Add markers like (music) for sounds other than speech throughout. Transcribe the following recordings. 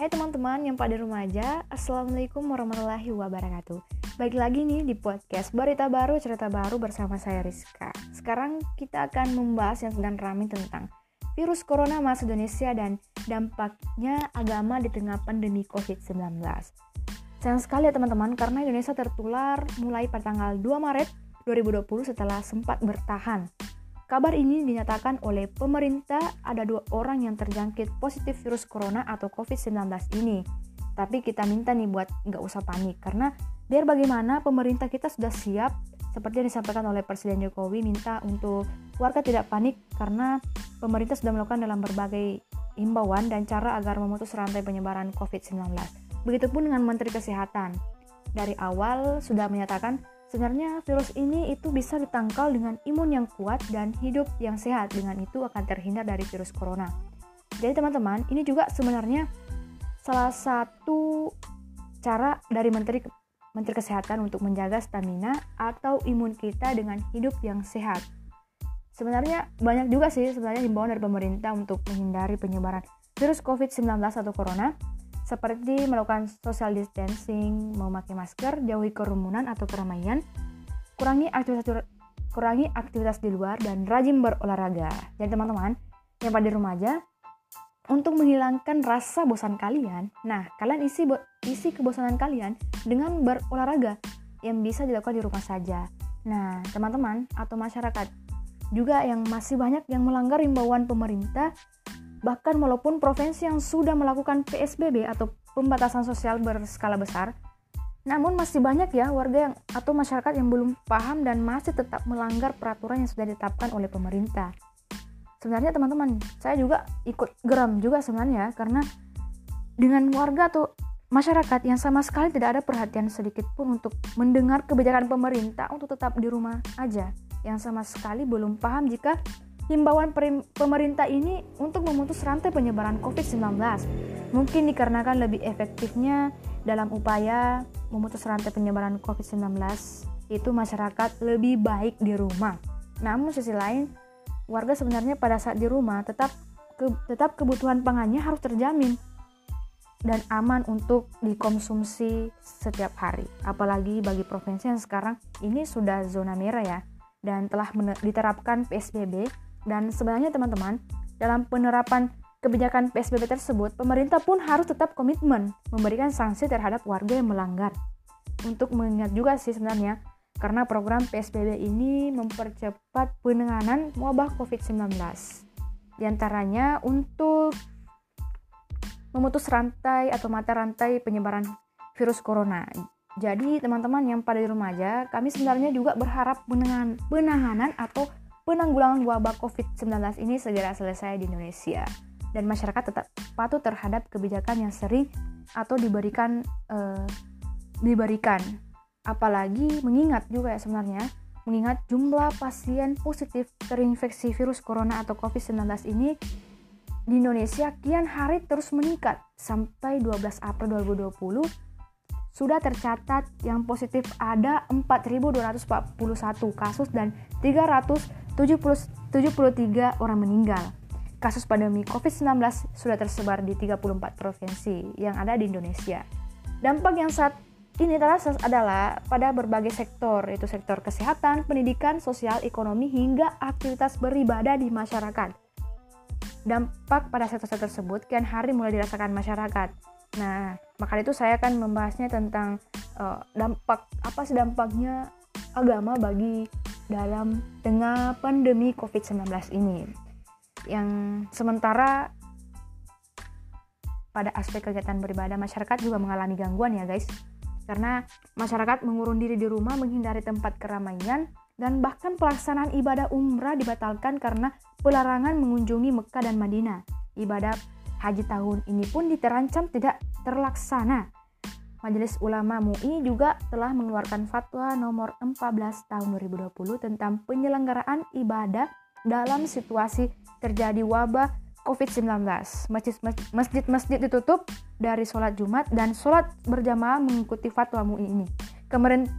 Hai teman-teman yang pada rumah aja, Assalamualaikum warahmatullahi wabarakatuh. Baik lagi nih di podcast Berita Baru Cerita Baru bersama saya Rizka. Sekarang kita akan membahas yang sedang ramai tentang Virus Corona masuk Indonesia dan dampaknya agama di tengah pandemi COVID-19 Sayang sekali ya teman-teman, karena Indonesia tertular mulai pada tanggal 2 Maret 2020 setelah sempat bertahan Kabar ini dinyatakan oleh pemerintah ada dua orang yang terjangkit positif virus corona atau COVID-19 ini. Tapi kita minta nih buat nggak usah panik karena biar bagaimana pemerintah kita sudah siap seperti yang disampaikan oleh Presiden Jokowi minta untuk warga tidak panik karena pemerintah sudah melakukan dalam berbagai himbauan dan cara agar memutus rantai penyebaran COVID-19. Begitupun dengan Menteri Kesehatan. Dari awal sudah menyatakan Sebenarnya virus ini itu bisa ditangkal dengan imun yang kuat dan hidup yang sehat. Dengan itu akan terhindar dari virus corona. Jadi teman-teman, ini juga sebenarnya salah satu cara dari Menteri Menteri Kesehatan untuk menjaga stamina atau imun kita dengan hidup yang sehat. Sebenarnya banyak juga sih sebenarnya himbauan dari pemerintah untuk menghindari penyebaran virus COVID-19 atau corona seperti melakukan social distancing, memakai masker, jauhi kerumunan atau keramaian, kurangi aktivitas kurangi aktivitas di luar dan rajin berolahraga. Jadi teman-teman yang pada rumah aja untuk menghilangkan rasa bosan kalian. Nah, kalian isi isi kebosanan kalian dengan berolahraga yang bisa dilakukan di rumah saja. Nah, teman-teman atau masyarakat juga yang masih banyak yang melanggar imbauan pemerintah Bahkan walaupun provinsi yang sudah melakukan PSBB atau pembatasan sosial berskala besar, namun masih banyak ya warga yang atau masyarakat yang belum paham dan masih tetap melanggar peraturan yang sudah ditetapkan oleh pemerintah. Sebenarnya teman-teman, saya juga ikut geram juga sebenarnya karena dengan warga atau masyarakat yang sama sekali tidak ada perhatian sedikit pun untuk mendengar kebijakan pemerintah untuk tetap di rumah aja, yang sama sekali belum paham jika himbauan pemerintah ini untuk memutus rantai penyebaran COVID-19. Mungkin dikarenakan lebih efektifnya dalam upaya memutus rantai penyebaran COVID-19 itu masyarakat lebih baik di rumah. Namun sisi lain, warga sebenarnya pada saat di rumah tetap ke, tetap kebutuhan pangannya harus terjamin dan aman untuk dikonsumsi setiap hari. Apalagi bagi provinsi yang sekarang ini sudah zona merah ya dan telah diterapkan PSBB dan sebenarnya teman-teman, dalam penerapan kebijakan PSBB tersebut, pemerintah pun harus tetap komitmen memberikan sanksi terhadap warga yang melanggar. Untuk mengingat juga sih sebenarnya, karena program PSBB ini mempercepat penanganan wabah COVID-19. Di antaranya untuk memutus rantai atau mata rantai penyebaran virus corona. Jadi teman-teman yang pada di rumah aja, kami sebenarnya juga berharap penanganan atau penanggulangan wabah COVID-19 ini segera selesai di Indonesia. Dan masyarakat tetap patuh terhadap kebijakan yang sering atau diberikan uh, diberikan. Apalagi mengingat juga ya sebenarnya mengingat jumlah pasien positif terinfeksi virus corona atau COVID-19 ini di Indonesia kian hari terus meningkat. Sampai 12 April 2020 sudah tercatat yang positif ada 4.241 kasus dan 373 orang meninggal. Kasus pandemi COVID-19 sudah tersebar di 34 provinsi yang ada di Indonesia. Dampak yang saat ini terasa adalah pada berbagai sektor, yaitu sektor kesehatan, pendidikan, sosial, ekonomi, hingga aktivitas beribadah di masyarakat. Dampak pada sektor-sektor tersebut kian hari mulai dirasakan masyarakat. Nah, maka itu saya akan membahasnya tentang uh, dampak apa sih dampaknya agama bagi dalam tengah pandemi COVID-19 ini. Yang sementara pada aspek kegiatan beribadah masyarakat juga mengalami gangguan ya guys. Karena masyarakat mengurung diri di rumah menghindari tempat keramaian dan bahkan pelaksanaan ibadah umrah dibatalkan karena pelarangan mengunjungi Mekah dan Madinah. Ibadah haji tahun ini pun diterancam tidak terlaksana. Majelis Ulama MUI juga telah mengeluarkan fatwa nomor 14 tahun 2020 tentang penyelenggaraan ibadah dalam situasi terjadi wabah COVID-19. Masjid-masjid ditutup dari sholat Jumat dan sholat berjamaah mengikuti fatwa MUI ini.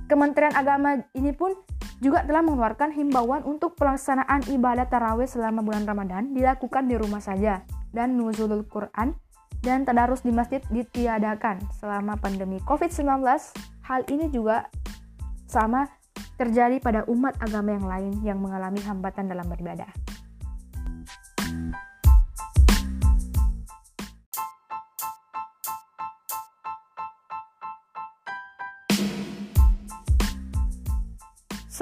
Kementerian Agama ini pun juga telah mengeluarkan himbauan untuk pelaksanaan ibadah tarawih selama bulan Ramadan dilakukan di rumah saja dan nuzulul Quran dan tadarus di masjid ditiadakan selama pandemi COVID-19. Hal ini juga sama terjadi pada umat agama yang lain yang mengalami hambatan dalam beribadah.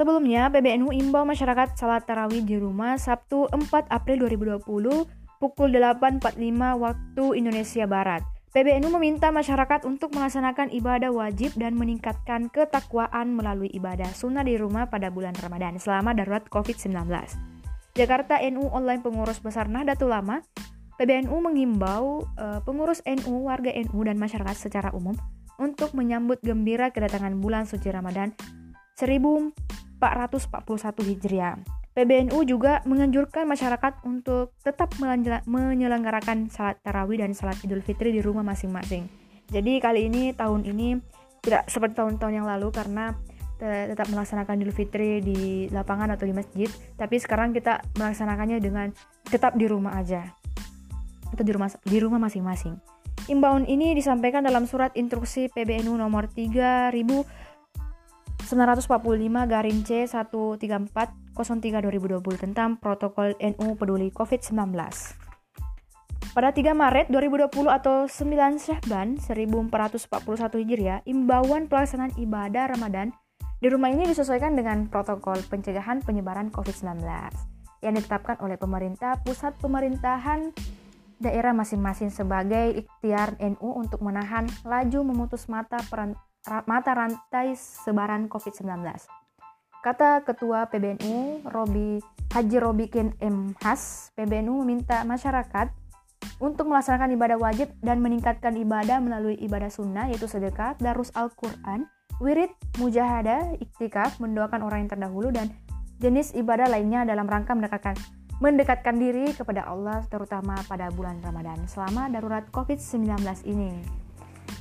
Sebelumnya, PBNU imbau masyarakat salat tarawih di rumah Sabtu 4 April 2020 pukul 8.45 waktu Indonesia Barat. PBNU meminta masyarakat untuk melaksanakan ibadah wajib dan meningkatkan ketakwaan melalui ibadah sunnah di rumah pada bulan Ramadan selama darurat COVID-19. Jakarta NU Online Pengurus Besar Nahdlatul Ulama, PBNU mengimbau uh, pengurus NU, warga NU, dan masyarakat secara umum untuk menyambut gembira kedatangan bulan suci Ramadan 1441 Hijriah. PBNU juga menganjurkan masyarakat untuk tetap menyelenggarakan salat tarawih dan salat Idul Fitri di rumah masing-masing. Jadi kali ini tahun ini tidak seperti tahun-tahun yang lalu karena tetap melaksanakan Idul Fitri di lapangan atau di masjid, tapi sekarang kita melaksanakannya dengan tetap di rumah aja. Atau di rumah di rumah masing-masing. Imbauan ini disampaikan dalam surat instruksi PBNU nomor 3000 945 garing C 134 03 2020 tentang protokol NU peduli COVID-19. Pada 3 Maret 2020 atau 9 Syahban 1441 Hijriah, imbauan pelaksanaan ibadah Ramadan di rumah ini disesuaikan dengan protokol pencegahan penyebaran COVID-19 yang ditetapkan oleh pemerintah pusat pemerintahan daerah masing-masing sebagai ikhtiar NU untuk menahan laju memutus mata peran mata rantai sebaran COVID-19. Kata Ketua PBNU Robi Haji Robikin M. Has, PBNU meminta masyarakat untuk melaksanakan ibadah wajib dan meningkatkan ibadah melalui ibadah sunnah yaitu sedekah, darus Al-Quran, wirid, mujahadah, iktikaf, mendoakan orang yang terdahulu dan jenis ibadah lainnya dalam rangka mendekatkan mendekatkan diri kepada Allah terutama pada bulan Ramadan selama darurat COVID-19 ini.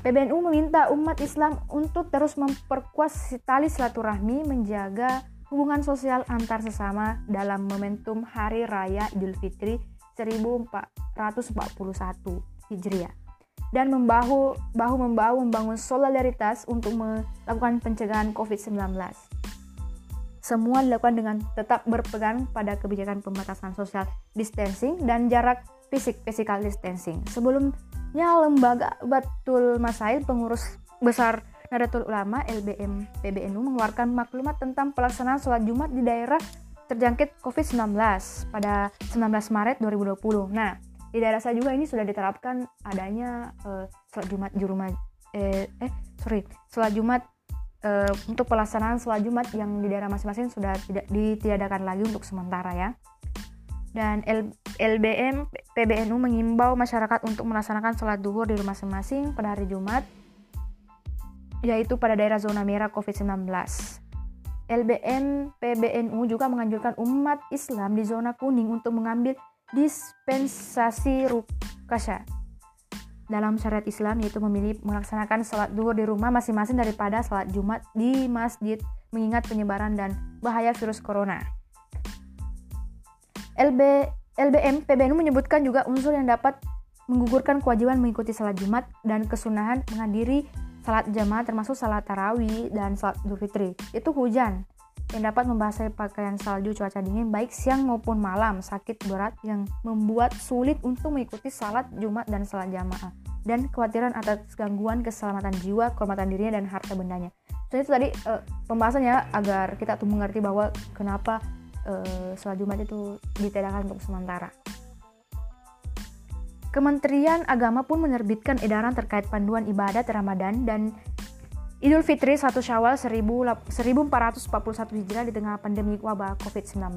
PBNU meminta umat Islam untuk terus memperkuat tali silaturahmi, menjaga hubungan sosial antar sesama dalam momentum Hari Raya Idul Fitri 1441 Hijriah dan membahu bahu membahu membangun solidaritas untuk melakukan pencegahan COVID-19. Semua dilakukan dengan tetap berpegang pada kebijakan pembatasan social distancing dan jarak fisik physical distancing. Sebelum Ya, lembaga Batul Masail pengurus besar Nadatul Ulama LBM PBNU mengeluarkan maklumat tentang pelaksanaan sholat Jumat di daerah terjangkit COVID-19 pada 19 Maret 2020. Nah, di daerah saya juga ini sudah diterapkan adanya uh, sholat Jumat di rumah eh, eh sorry sholat Jumat uh, untuk pelaksanaan sholat Jumat yang di daerah masing-masing sudah tidak ditiadakan lagi untuk sementara ya dan LBM PBNU mengimbau masyarakat untuk melaksanakan sholat duhur di rumah masing-masing pada hari Jumat, yaitu pada daerah zona merah COVID-19. LBM PBNU juga menganjurkan umat Islam di zona kuning untuk mengambil dispensasi rukasya dalam syariat Islam yaitu memilih melaksanakan sholat duhur di rumah masing-masing daripada sholat Jumat di masjid mengingat penyebaran dan bahaya virus corona. LB, LBM PBNU menyebutkan juga unsur yang dapat menggugurkan kewajiban mengikuti salat Jumat dan kesunahan menghadiri salat jamaah termasuk salat tarawih dan salat Idul Fitri. Itu hujan yang dapat membasahi pakaian salju cuaca dingin baik siang maupun malam, sakit berat yang membuat sulit untuk mengikuti salat Jumat dan salat jamaah dan kekhawatiran atas gangguan keselamatan jiwa, kehormatan dirinya dan harta bendanya. Jadi itu tadi uh, pembahasannya agar kita tuh mengerti bahwa kenapa uh, sholat Jumat itu ditiadakan untuk sementara. Kementerian Agama pun menerbitkan edaran terkait panduan ibadat Ramadan dan Idul Fitri 1 Syawal 1441 Hijrah di tengah pandemi wabah COVID-19.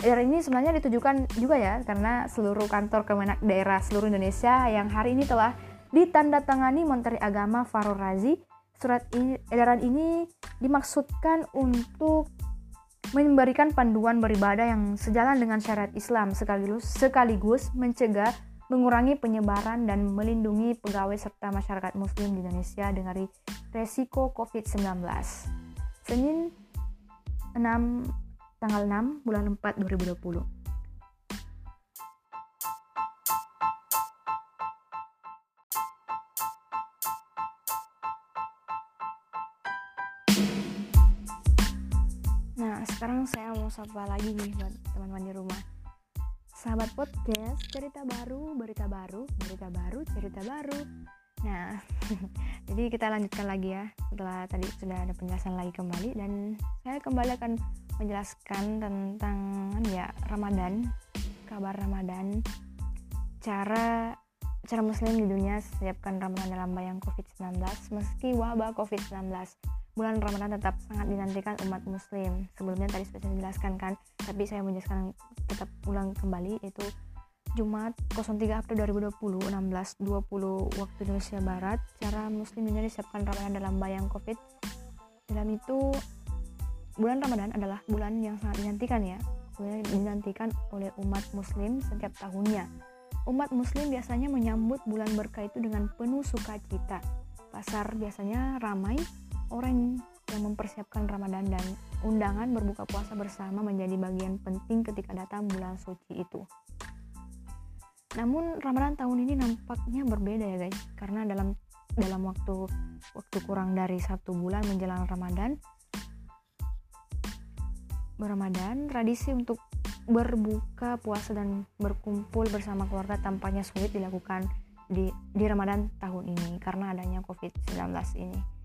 Edaran ini sebenarnya ditujukan juga ya karena seluruh kantor Kemenak daerah seluruh Indonesia yang hari ini telah ditandatangani Menteri Agama Farul Razi. Surat edaran ini dimaksudkan untuk memberikan panduan beribadah yang sejalan dengan syariat Islam sekaligus sekaligus mencegah mengurangi penyebaran dan melindungi pegawai serta masyarakat muslim di Indonesia dari resiko COVID-19. Senin 6 tanggal 6 bulan 4 2020. Sapa lagi nih buat teman-teman di rumah. Sahabat podcast, cerita baru, berita baru, berita baru, cerita baru. Nah, (laughs) jadi kita lanjutkan lagi ya Setelah tadi sudah ada penjelasan lagi kembali. Dan saya kembali akan menjelaskan tentang ya Ramadan Kabar Ramadan. Cara cara muslim di dunia siapkan Ramadan dalam bayang COVID-19 Meski wabah COVID-19 bulan Ramadan tetap sangat dinantikan umat muslim. Sebelumnya tadi sudah saya jelaskan kan tapi saya menjelaskan tetap ulang kembali yaitu Jumat 03 April 2020 16.20 waktu Indonesia Barat. Cara muslim dunia disiapkan Ramadan dalam bayang covid. Dalam itu bulan Ramadan adalah bulan yang sangat dinantikan ya. Bulan dinantikan oleh umat muslim setiap tahunnya. Umat muslim biasanya menyambut bulan berkah itu dengan penuh sukacita. Pasar biasanya ramai orang yang mempersiapkan Ramadan dan undangan berbuka puasa bersama menjadi bagian penting ketika datang bulan suci itu. Namun Ramadan tahun ini nampaknya berbeda ya guys, karena dalam dalam waktu waktu kurang dari satu bulan menjelang Ramadan, Ramadan tradisi untuk berbuka puasa dan berkumpul bersama keluarga tampaknya sulit dilakukan di di Ramadan tahun ini karena adanya COVID-19 ini.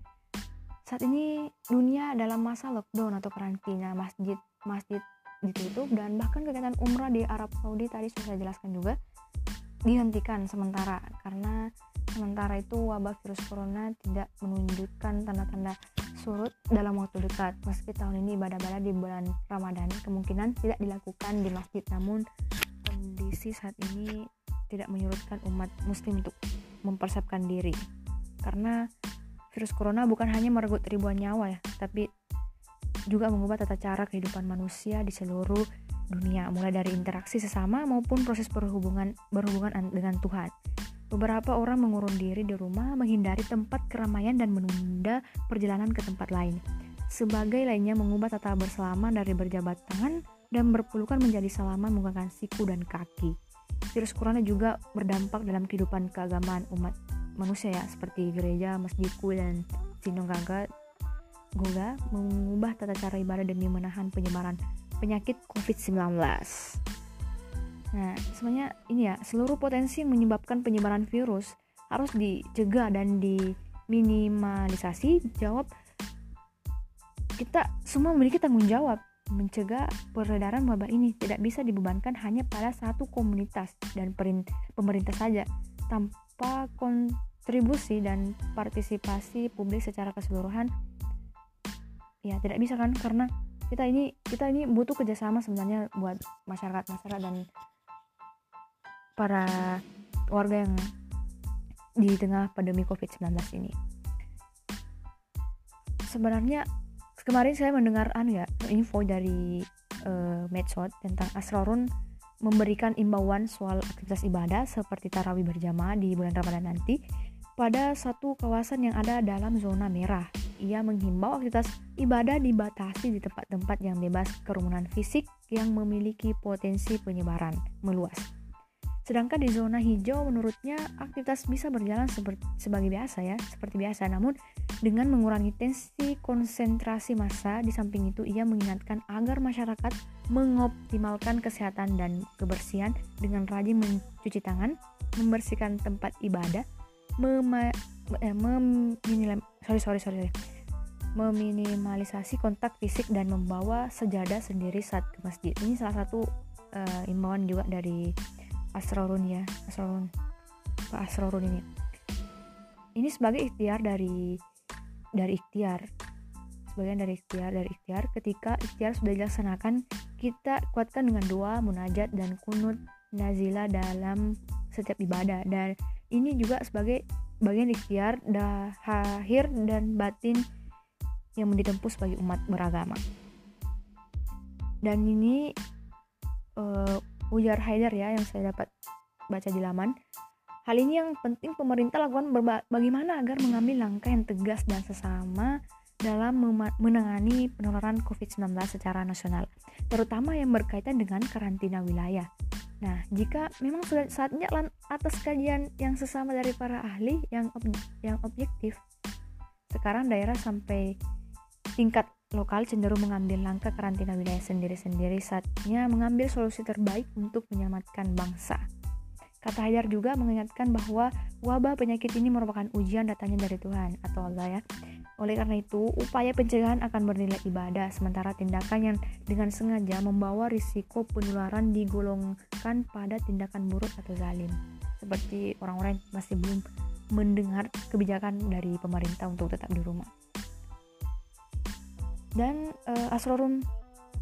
Saat ini dunia dalam masa lockdown atau karantina, masjid masjid ditutup dan bahkan kegiatan umrah di Arab Saudi tadi sudah saya jelaskan juga dihentikan sementara karena sementara itu wabah virus corona tidak menunjukkan tanda-tanda surut dalam waktu dekat. Meski tahun ini ibadah-ibadah di bulan Ramadan kemungkinan tidak dilakukan di masjid, namun kondisi saat ini tidak menyurutkan umat muslim untuk mempersiapkan diri. Karena virus corona bukan hanya merenggut ribuan nyawa ya, tapi juga mengubah tata cara kehidupan manusia di seluruh dunia, mulai dari interaksi sesama maupun proses berhubungan berhubungan dengan Tuhan. Beberapa orang mengurung diri di rumah, menghindari tempat keramaian dan menunda perjalanan ke tempat lain. Sebagai lainnya mengubah tata bersalaman dari berjabat tangan dan berpelukan menjadi salaman menggunakan siku dan kaki. Virus corona juga berdampak dalam kehidupan keagamaan umat manusia ya seperti gereja, masjidku dan sinagoga Goga mengubah tata cara ibadah demi menahan penyebaran penyakit COVID-19. Nah, sebenarnya ini ya, seluruh potensi yang menyebabkan penyebaran virus harus dicegah dan diminimalisasi. Jawab kita semua memiliki tanggung jawab mencegah peredaran wabah ini tidak bisa dibebankan hanya pada satu komunitas dan pemerintah saja kontribusi dan partisipasi publik secara keseluruhan ya tidak bisa kan karena kita ini kita ini butuh kerjasama sebenarnya buat masyarakat masyarakat dan para warga yang di tengah pandemi COVID-19 ini. Sebenarnya kemarin saya mendengar anu ya info dari uh, medsos tentang Asrorun memberikan imbauan soal aktivitas ibadah seperti tarawih berjamaah di bulan Ramadan nanti pada satu kawasan yang ada dalam zona merah. Ia menghimbau aktivitas ibadah dibatasi di tempat-tempat yang bebas kerumunan fisik yang memiliki potensi penyebaran meluas. Sedangkan di zona hijau menurutnya aktivitas bisa berjalan seperti, sebagai biasa ya, seperti biasa. Namun dengan mengurangi tensi konsentrasi massa, di samping itu ia mengingatkan agar masyarakat mengoptimalkan kesehatan dan kebersihan dengan rajin mencuci tangan, membersihkan tempat ibadah, mema, eh, meminimal, sorry, sorry, sorry, meminimalisasi kontak fisik dan membawa sejadah sendiri saat ke masjid. Ini salah satu uh, imbauan juga dari Asrorun ya Asrorun. Pak Asrorun ini. Ini sebagai ikhtiar dari dari ikhtiar. Sebagian dari ikhtiar dari ikhtiar. Ketika ikhtiar sudah dilaksanakan kita kuatkan dengan doa munajat dan kunut nazila dalam setiap ibadah. Dan ini juga sebagai bagian ikhtiar dahir dan batin yang ditempuh sebagai umat beragama. Dan ini uh, ujar Haidar ya yang saya dapat baca di laman. Hal ini yang penting pemerintah lakukan bagaimana agar mengambil langkah yang tegas dan sesama dalam menangani penularan COVID-19 secara nasional, terutama yang berkaitan dengan karantina wilayah. Nah, jika memang sudah saatnya atas kajian yang sesama dari para ahli yang ob yang objektif, sekarang daerah sampai tingkat lokal cenderung mengambil langkah karantina wilayah sendiri-sendiri saatnya mengambil solusi terbaik untuk menyelamatkan bangsa. Kata Hajar juga mengingatkan bahwa wabah penyakit ini merupakan ujian datangnya dari Tuhan atau Allah ya. Oleh karena itu, upaya pencegahan akan bernilai ibadah, sementara tindakan yang dengan sengaja membawa risiko penularan digolongkan pada tindakan buruk atau zalim. Seperti orang-orang yang masih belum mendengar kebijakan dari pemerintah untuk tetap di rumah. Dan uh, Asrorum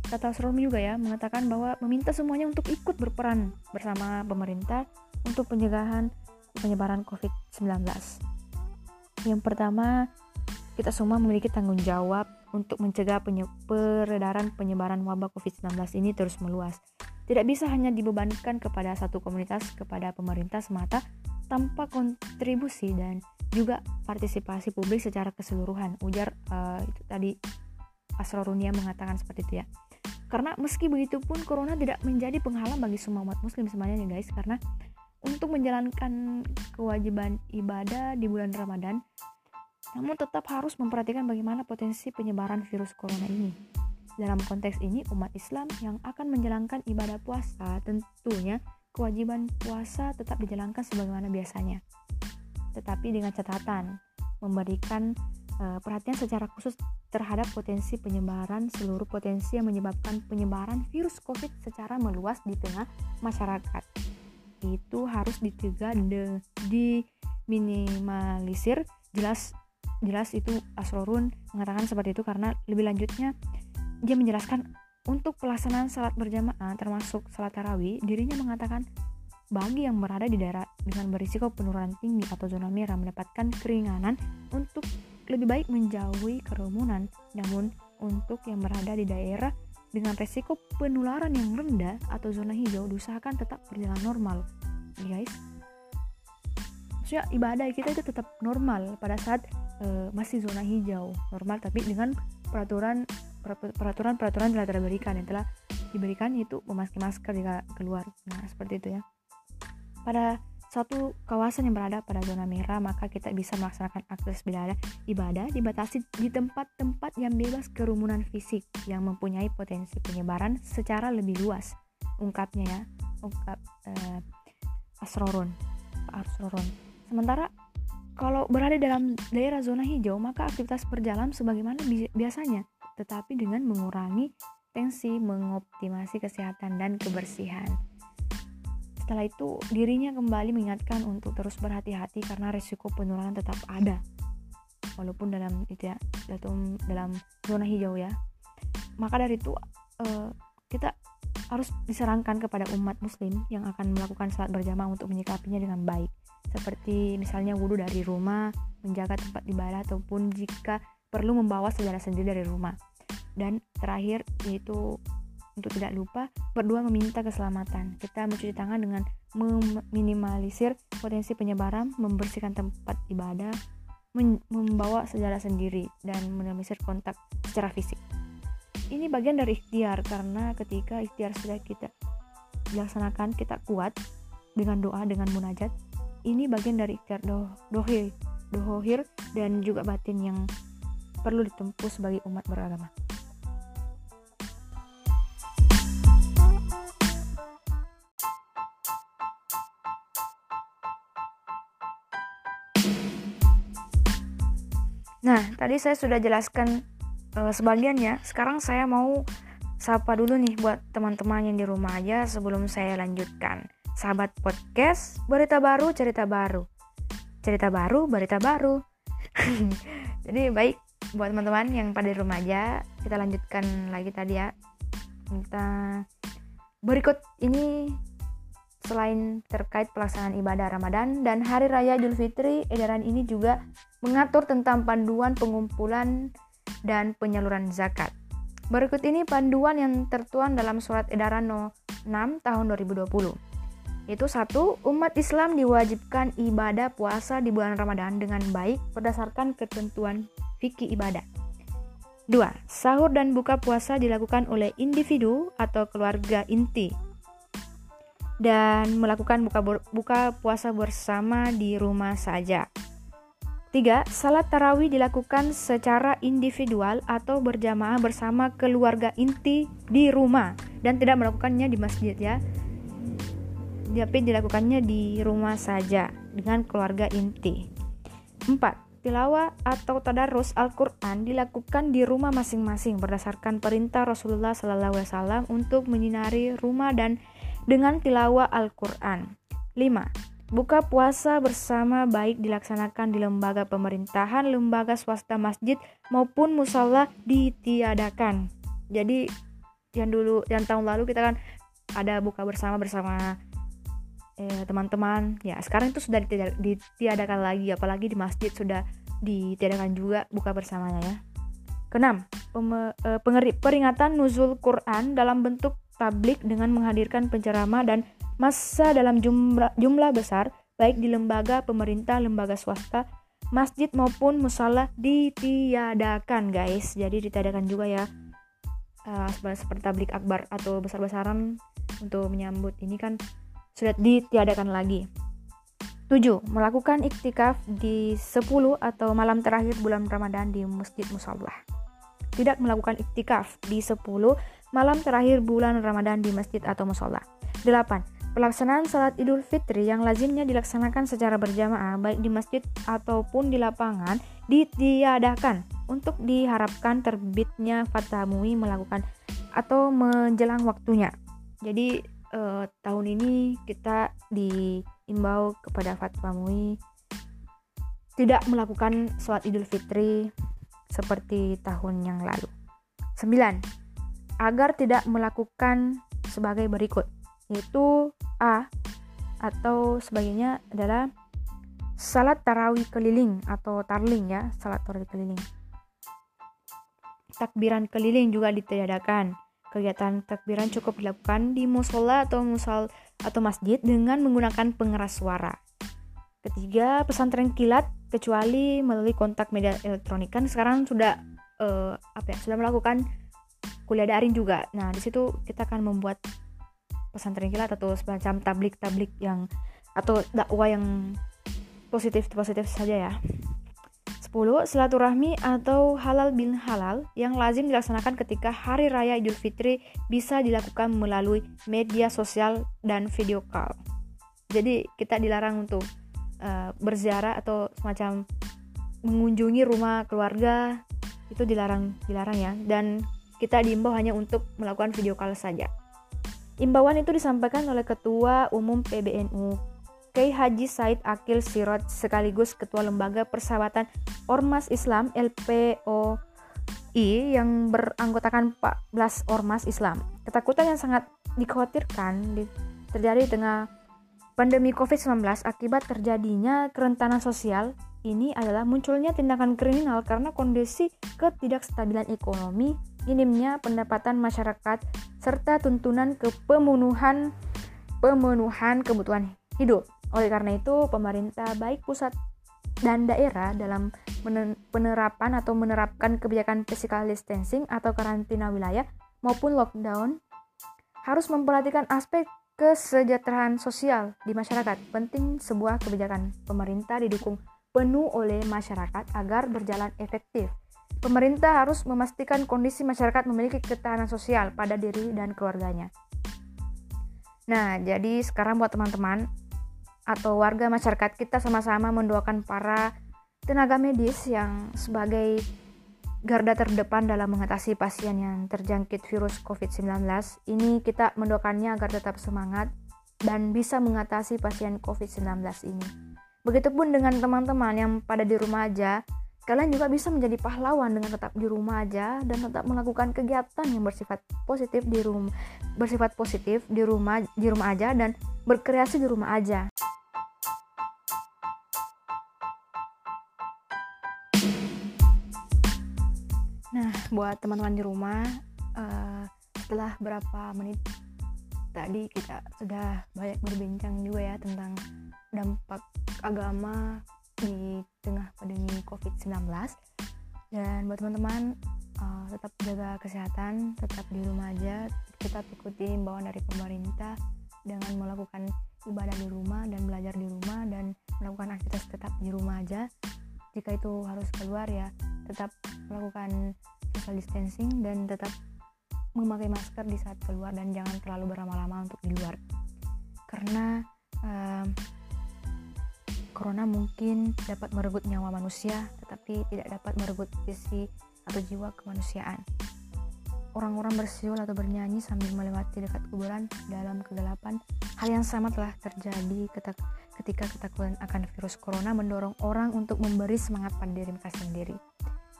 kata Asrorum juga ya mengatakan bahwa meminta semuanya untuk ikut berperan bersama pemerintah untuk pencegahan penyebaran COVID-19. Yang pertama, kita semua memiliki tanggung jawab untuk mencegah penye peredaran penyebaran wabah COVID-19 ini terus meluas. Tidak bisa hanya dibebankan kepada satu komunitas, kepada pemerintah semata, tanpa kontribusi dan juga partisipasi publik secara keseluruhan. Ujar uh, itu tadi Asrorunia mengatakan seperti itu ya. Karena meski begitu pun corona tidak menjadi penghalang bagi semua umat muslim sebenarnya guys karena untuk menjalankan kewajiban ibadah di bulan Ramadan, namun tetap harus memperhatikan bagaimana potensi penyebaran virus corona ini. Dalam konteks ini, umat Islam yang akan menjalankan ibadah puasa tentunya kewajiban puasa tetap dijalankan sebagaimana biasanya. Tetapi dengan catatan memberikan uh, perhatian secara khusus terhadap potensi penyebaran seluruh potensi yang menyebabkan penyebaran virus COVID secara meluas di tengah masyarakat. Itu harus dicegah de, diminimalisir. Jelas jelas itu Asrorun mengatakan seperti itu karena lebih lanjutnya dia menjelaskan untuk pelaksanaan salat berjamaah termasuk salat tarawih dirinya mengatakan bagi yang berada di daerah dengan berisiko penurunan tinggi atau zona merah mendapatkan keringanan untuk lebih baik menjauhi kerumunan. Namun untuk yang berada di daerah dengan resiko penularan yang rendah atau zona hijau diusahakan tetap berjalan normal. Ya guys. Maksudnya ibadah kita itu tetap normal pada saat uh, masih zona hijau. Normal tapi dengan peraturan peraturan peraturan telah diberikan yang telah diberikan itu memakai masker jika keluar. Nah seperti itu ya. Pada satu kawasan yang berada pada zona merah maka kita bisa melaksanakan aktivitas ibadah ibadah dibatasi di tempat-tempat yang bebas kerumunan fisik yang mempunyai potensi penyebaran secara lebih luas. Ungkapnya ya ungkap uh, Asrorun Pak Asrorun sementara kalau berada dalam daerah zona hijau maka aktivitas berjalan sebagaimana bi biasanya tetapi dengan mengurangi tensi mengoptimasi kesehatan dan kebersihan setelah itu, dirinya kembali mengingatkan untuk terus berhati-hati karena risiko penularan tetap ada. Walaupun dalam itu ya, dalam dalam zona hijau ya. Maka dari itu uh, kita harus diserangkan kepada umat muslim yang akan melakukan salat berjamaah untuk menyikapinya dengan baik. Seperti misalnya wudhu dari rumah, menjaga tempat ibadah ataupun jika perlu membawa sejarah sendiri dari rumah. Dan terakhir yaitu untuk tidak lupa, berdua meminta keselamatan. Kita mencuci tangan dengan meminimalisir potensi penyebaran, membersihkan tempat ibadah, membawa sejarah sendiri, dan meminimalisir kontak secara fisik. Ini bagian dari ikhtiar karena ketika ikhtiar sudah kita dilaksanakan, kita kuat dengan doa, dengan munajat. Ini bagian dari ikhtiar doh dohir, dohir dan juga batin yang perlu ditempuh sebagai umat beragama. Nah, tadi saya sudah jelaskan uh, sebagian ya. Sekarang saya mau sapa dulu nih buat teman-teman yang di rumah aja sebelum saya lanjutkan. Sahabat podcast, berita baru, cerita baru. Cerita baru, berita baru. (laughs) Jadi baik buat teman-teman yang pada di rumah aja, kita lanjutkan lagi tadi ya. Kita berikut ini selain terkait pelaksanaan ibadah Ramadan dan Hari Raya Idul Fitri, edaran ini juga mengatur tentang panduan pengumpulan dan penyaluran zakat. Berikut ini panduan yang tertuang dalam surat edaran no 6 tahun 2020. Itu satu, umat Islam diwajibkan ibadah puasa di bulan Ramadan dengan baik berdasarkan ketentuan fikih ibadah. Dua, sahur dan buka puasa dilakukan oleh individu atau keluarga inti dan melakukan buka buka puasa bersama di rumah saja. Tiga, salat tarawih dilakukan secara individual atau berjamaah bersama keluarga inti di rumah dan tidak melakukannya di masjid ya. Tapi dilakukannya di rumah saja dengan keluarga inti. Empat, tilawah atau tadarus Al-Quran dilakukan di rumah masing-masing berdasarkan perintah Rasulullah SAW untuk menyinari rumah dan dengan tilawah Al-Quran. 5. Buka puasa bersama baik dilaksanakan di lembaga pemerintahan, lembaga swasta masjid maupun musola ditiadakan. Jadi yang dulu yang tahun lalu kita kan ada buka bersama bersama eh, teman-teman. Ya, sekarang itu sudah ditiadakan lagi apalagi di masjid sudah ditiadakan juga buka bersamanya ya. Keenam, eh, peringatan nuzul Quran dalam bentuk tablik dengan menghadirkan penceramah dan masa dalam jumlah, jumlah besar, baik di lembaga pemerintah, lembaga swasta, masjid maupun musala ditiadakan guys. Jadi ditiadakan juga ya uh, seperti tablik akbar atau besar-besaran untuk menyambut ini kan sudah ditiadakan lagi. 7. Melakukan iktikaf di 10 atau malam terakhir bulan Ramadan di Masjid Musallah. Tidak melakukan iktikaf di 10 malam terakhir bulan Ramadan di masjid atau musola. 8. Pelaksanaan salat Idul Fitri yang lazimnya dilaksanakan secara berjamaah baik di masjid ataupun di lapangan ditiadakan untuk diharapkan terbitnya Fatah MUI melakukan atau menjelang waktunya. Jadi eh, tahun ini kita diimbau kepada Fatwa MUI tidak melakukan sholat Idul Fitri seperti tahun yang lalu. 9. Agar tidak melakukan sebagai berikut yaitu A atau sebagainya adalah salat tarawih keliling atau tarling ya, salat tarawih keliling. Takbiran keliling juga ditiadakan. Kegiatan takbiran cukup dilakukan di musola atau musal atau masjid dengan menggunakan pengeras suara. Ketiga, pesantren kilat kecuali melalui kontak media elektronik kan sekarang sudah uh, apa ya sudah melakukan kuliah daring juga. Nah di situ kita akan membuat pesantren kilat atau semacam tablik-tablik yang atau dakwah yang positif-positif saja ya. 10. Silaturahmi atau halal bin halal yang lazim dilaksanakan ketika hari raya Idul Fitri bisa dilakukan melalui media sosial dan video call. Jadi kita dilarang untuk uh, berziarah atau semacam mengunjungi rumah keluarga itu dilarang dilarang ya dan kita diimbau hanya untuk melakukan video call saja. Imbauan itu disampaikan oleh Ketua Umum PBNU Kiai Haji Said Akil Sirot sekaligus Ketua Lembaga Persahabatan Ormas Islam LPOI yang beranggotakan 14 ormas Islam. Ketakutan yang sangat dikhawatirkan terjadi di tengah pandemi COVID-19 akibat terjadinya kerentanan sosial ini adalah munculnya tindakan kriminal karena kondisi ketidakstabilan ekonomi minimnya pendapatan masyarakat serta tuntunan ke pemenuhan pemenuhan kebutuhan hidup. Oleh karena itu, pemerintah baik pusat dan daerah dalam penerapan atau menerapkan kebijakan physical distancing atau karantina wilayah maupun lockdown harus memperhatikan aspek kesejahteraan sosial di masyarakat. Penting sebuah kebijakan pemerintah didukung penuh oleh masyarakat agar berjalan efektif. Pemerintah harus memastikan kondisi masyarakat memiliki ketahanan sosial pada diri dan keluarganya. Nah, jadi sekarang buat teman-teman atau warga masyarakat kita sama-sama mendoakan para tenaga medis yang sebagai garda terdepan dalam mengatasi pasien yang terjangkit virus COVID-19. Ini kita mendoakannya agar tetap semangat dan bisa mengatasi pasien COVID-19 ini. Begitupun dengan teman-teman yang pada di rumah aja, Kalian juga bisa menjadi pahlawan dengan tetap di rumah aja dan tetap melakukan kegiatan yang bersifat positif di rumah, bersifat positif di rumah di rumah aja dan berkreasi di rumah aja. Nah, buat teman-teman di rumah, uh, setelah berapa menit tadi kita sudah banyak berbincang juga ya tentang dampak agama di tengah pandemi COVID-19 dan buat teman-teman uh, tetap jaga kesehatan tetap di rumah aja tetap ikuti imbauan dari pemerintah dengan melakukan ibadah di rumah dan belajar di rumah dan melakukan aktivitas tetap di rumah aja. Jika itu harus keluar ya tetap melakukan social distancing dan tetap memakai masker di saat keluar dan jangan terlalu berlama-lama untuk di luar. Karena um, corona mungkin dapat merenggut nyawa manusia tetapi tidak dapat merenggut visi atau jiwa kemanusiaan. Orang-orang bersiul atau bernyanyi sambil melewati dekat kuburan dalam kegelapan hal yang sama telah terjadi ketika ketakutan akan virus corona mendorong orang untuk memberi semangat pada diri mereka sendiri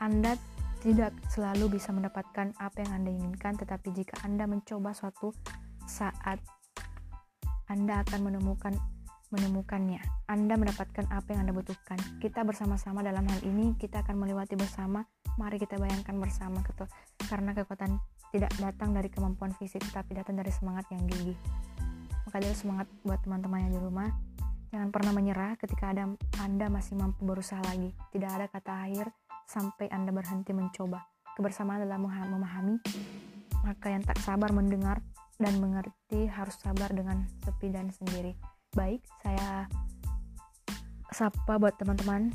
anda tidak selalu bisa mendapatkan apa yang Anda inginkan, tetapi jika Anda mencoba suatu saat, Anda akan menemukan menemukannya. Anda mendapatkan apa yang Anda butuhkan. Kita bersama-sama dalam hal ini, kita akan melewati bersama. Mari kita bayangkan bersama, karena kekuatan tidak datang dari kemampuan fisik, tetapi datang dari semangat yang gigih. Maka dari semangat buat teman-teman yang di rumah. Jangan pernah menyerah ketika ada, Anda masih mampu berusaha lagi. Tidak ada kata akhir, sampai Anda berhenti mencoba. Kebersamaan adalah memahami, maka yang tak sabar mendengar dan mengerti harus sabar dengan sepi dan sendiri. Baik, saya sapa buat teman-teman.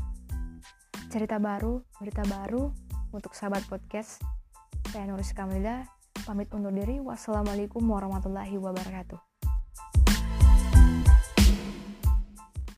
Cerita baru, berita baru untuk sahabat podcast. Saya Nuris Kamilda, pamit undur diri. Wassalamualaikum warahmatullahi wabarakatuh.